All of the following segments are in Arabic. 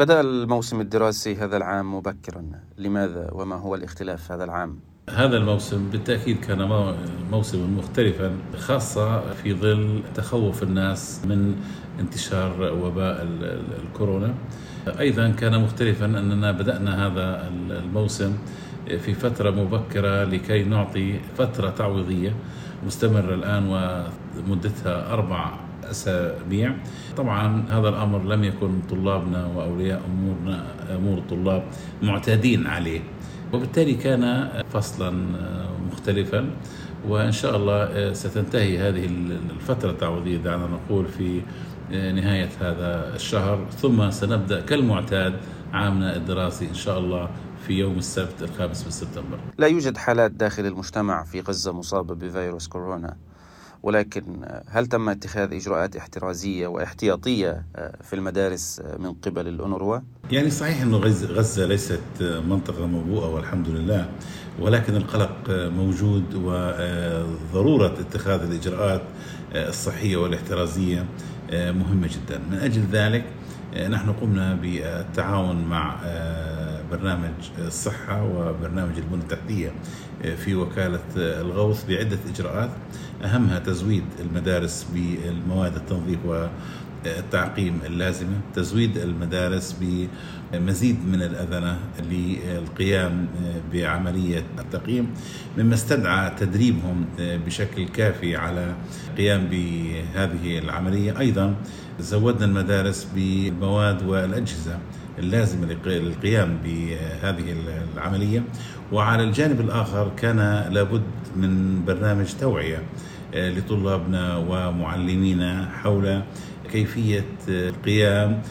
بدأ الموسم الدراسي هذا العام مبكرا لماذا وما هو الاختلاف هذا العام؟ هذا الموسم بالتأكيد كان موسما مختلفا خاصة في ظل تخوف الناس من انتشار وباء الكورونا أيضا كان مختلفا أننا بدأنا هذا الموسم في فترة مبكرة لكي نعطي فترة تعويضية مستمرة الآن ومدتها أربع أسابيع. طبعا هذا الأمر لم يكن طلابنا وأولياء أمورنا أمور الطلاب معتادين عليه. وبالتالي كان فصلا مختلفا. وإن شاء الله ستنتهي هذه الفترة التعويضية دعنا نقول في نهاية هذا الشهر. ثم سنبدأ كالمعتاد عامنا الدراسي إن شاء الله في يوم السبت الخامس من سبتمبر. لا يوجد حالات داخل المجتمع في غزة مصابة بفيروس كورونا. ولكن هل تم اتخاذ إجراءات احترازية واحتياطية في المدارس من قبل الأونروا؟ يعني صحيح أنه غزة ليست منطقة موبوءة والحمد لله ولكن القلق موجود وضرورة اتخاذ الإجراءات الصحية والاحترازية مهمة جدا من أجل ذلك نحن قمنا بالتعاون مع برنامج الصحة وبرنامج البنى التحتية في وكالة الغوث بعدة إجراءات. أهمها تزويد المدارس بالمواد التنظيف والتعقيم اللازمة تزويد المدارس بمزيد من الأذنة للقيام بعملية التقييم مما استدعى تدريبهم بشكل كافي على القيام بهذه العملية. أيضا زودنا المدارس بالمواد والأجهزة. اللازمة للقيام بهذه العملية. وعلى الجانب الآخر كان لابد من برنامج توعية لطلابنا ومعلمينا حول كيفية القيام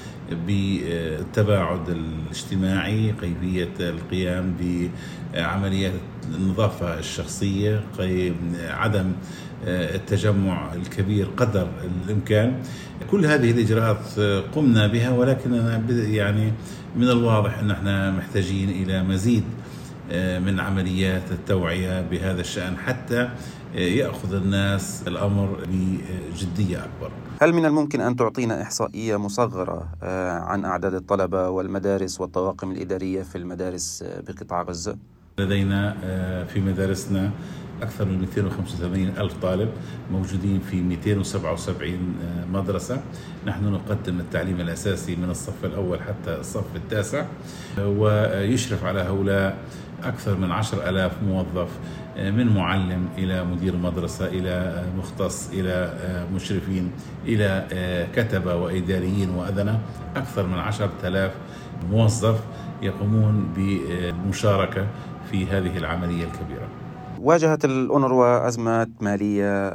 بالتباعد الاجتماعي كيفية القيام بعمليات النظافة الشخصية عدم التجمع الكبير قدر الإمكان. كل هذه الإجراءات قمنا بها ولكننا يعني من الواضح أن إحنا محتاجين إلى مزيد من عمليات التوعية بهذا الشأن حتى يأخذ الناس الأمر بجدية أكبر. هل من الممكن أن تعطينا إحصائية مصغرة عن أعداد الطلبة والمدارس والطواقم الإدارية في المدارس بقطاع غزة؟ لدينا في مدارسنا أكثر من 285 ألف طالب موجودين في 277 مدرسة نحن نقدم التعليم الأساسي من الصف الأول حتى الصف التاسع ويشرف على هؤلاء أكثر من عشر ألاف موظف من معلم إلى مدير مدرسة إلى مختص إلى مشرفين إلى كتبة وإداريين وأذنة. أكثر من عشرة آلاف موظف يقومون بالمشاركة في هذه العملية الكبيرة. واجهت الأونروا أزمات مالية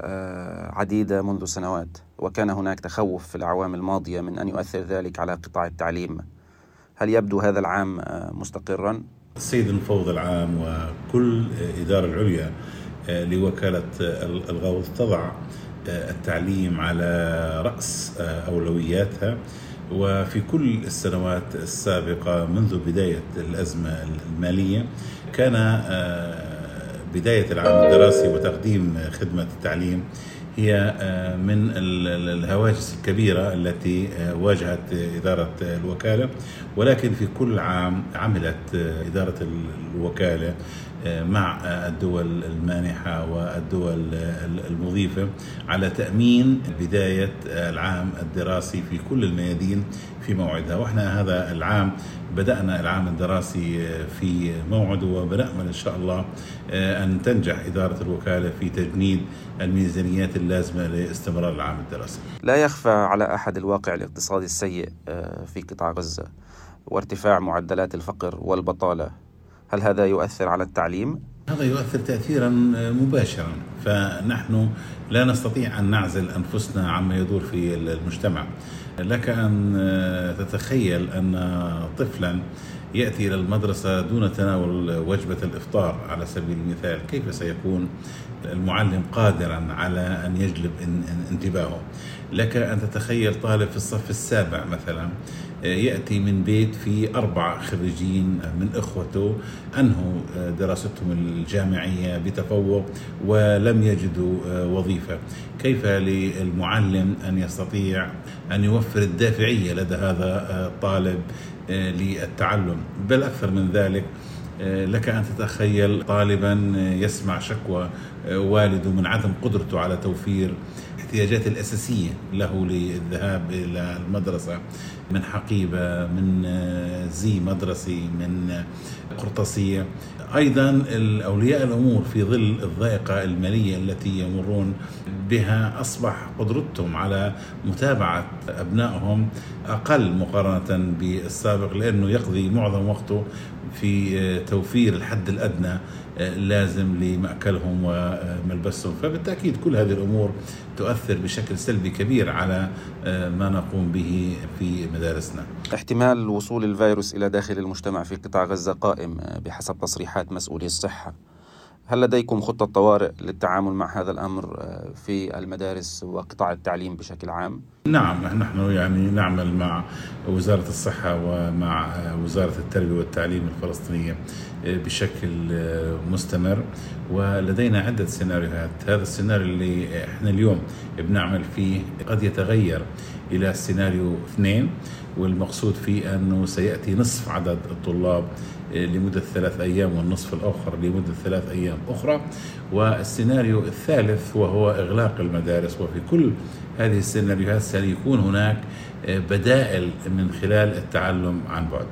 عديدة منذ سنوات وكان هناك تخوف في الأعوام الماضية من أن يؤثر ذلك على قطاع التعليم. هل يبدو هذا العام مستقرا؟ السيد المفوض العام وكل إدارة العليا لوكالة الغوث تضع التعليم على رأس أولوياتها. وفي كل السنوات السابقة منذ بداية الأزمة المالية كان بداية العام الدراسي وتقديم خدمة التعليم هي من الهواجس الكبيرة التي واجهت إدارة الوكالة. ولكن في كل عام عملت إدارة الوكالة مع الدول المانحة والدول المضيفة على تأمين بداية العام الدراسي في كل الميادين في موعدها. وإحنا هذا العام بدأنا العام الدراسي في موعده وبنأمل إن شاء الله أن تنجح إدارة الوكالة في تجنيد الميزانيات اللازمة لاستمرار العام الدراسي. لا يخفى على أحد الواقع الاقتصادي السيء في قطاع غزة وارتفاع معدلات الفقر والبطالة. هل هذا يؤثر على التعليم؟ هذا يؤثر تأثيرا مباشرا. فنحن لا نستطيع أن نعزل أنفسنا عما يدور في المجتمع. لك أن تتخيل أن طفلا يأتي إلى المدرسة دون تناول وجبة الإفطار. على سبيل المثال كيف سيكون المعلم قادرا على أن يجلب انتباهه؟ لك أن تتخيل طالب في الصف السابع مثلا يأتي من بيت فيه أربع خريجين من إخوته. أنهوا دراستهم الجامعية بتفوق ولم يجدوا وظيفة. كيف للمعلم أن يستطيع أن يوفر الدافعية لدى هذا الطالب للتعلم؟ بل أكثر من ذلك لك أن تتخيل طالبا يسمع شكوى والده من عدم قدرته على توفير الاحتياجات الأساسية له للذهاب إلى المدرسة من حقيبة من زي مدرسي من قرطاسية. أيضا أولياء الأمور في ظل الضائقة المالية التي يمرون بها أصبح قدرتهم على متابعة أبنائهم أقل مقارنة بالسابق لأنه يقضي معظم وقته في توفير الحد الأدنى لازم لمأكلهم وملبسهم. فبالتأكيد كل هذه الأمور تؤثر بشكل سلبي كبير على ما نقوم به في مدارسنا. احتمال وصول الفيروس إلى داخل المجتمع في قطاع غزة قائم بحسب تصريحات مسؤولي الصحة. هل لديكم خطة طوارئ للتعامل مع هذا الأمر آه، في المدارس وقطاع التعليم بشكل عام؟ نعم نحن يعني نعمل مع وزارة الصحة ومع آه، وزارة التربية والتعليم الفلسطينية بشكل مستمر ولدينا عدة سيناريوهات. هذا السيناريو اللي إحنا اليوم بنعمل فيه قد يتغير إلى سيناريو اثنين والمقصود فيه أنه سيأتي نصف عدد الطلاب لمدة ثلاث أيام والنصف الآخر لمدة ثلاث أيام أخرى. والسيناريو الثالث وهو إغلاق المدارس وفي كل هذه السيناريوهات سيكون هناك بدائل من خلال التعلم عن بعد.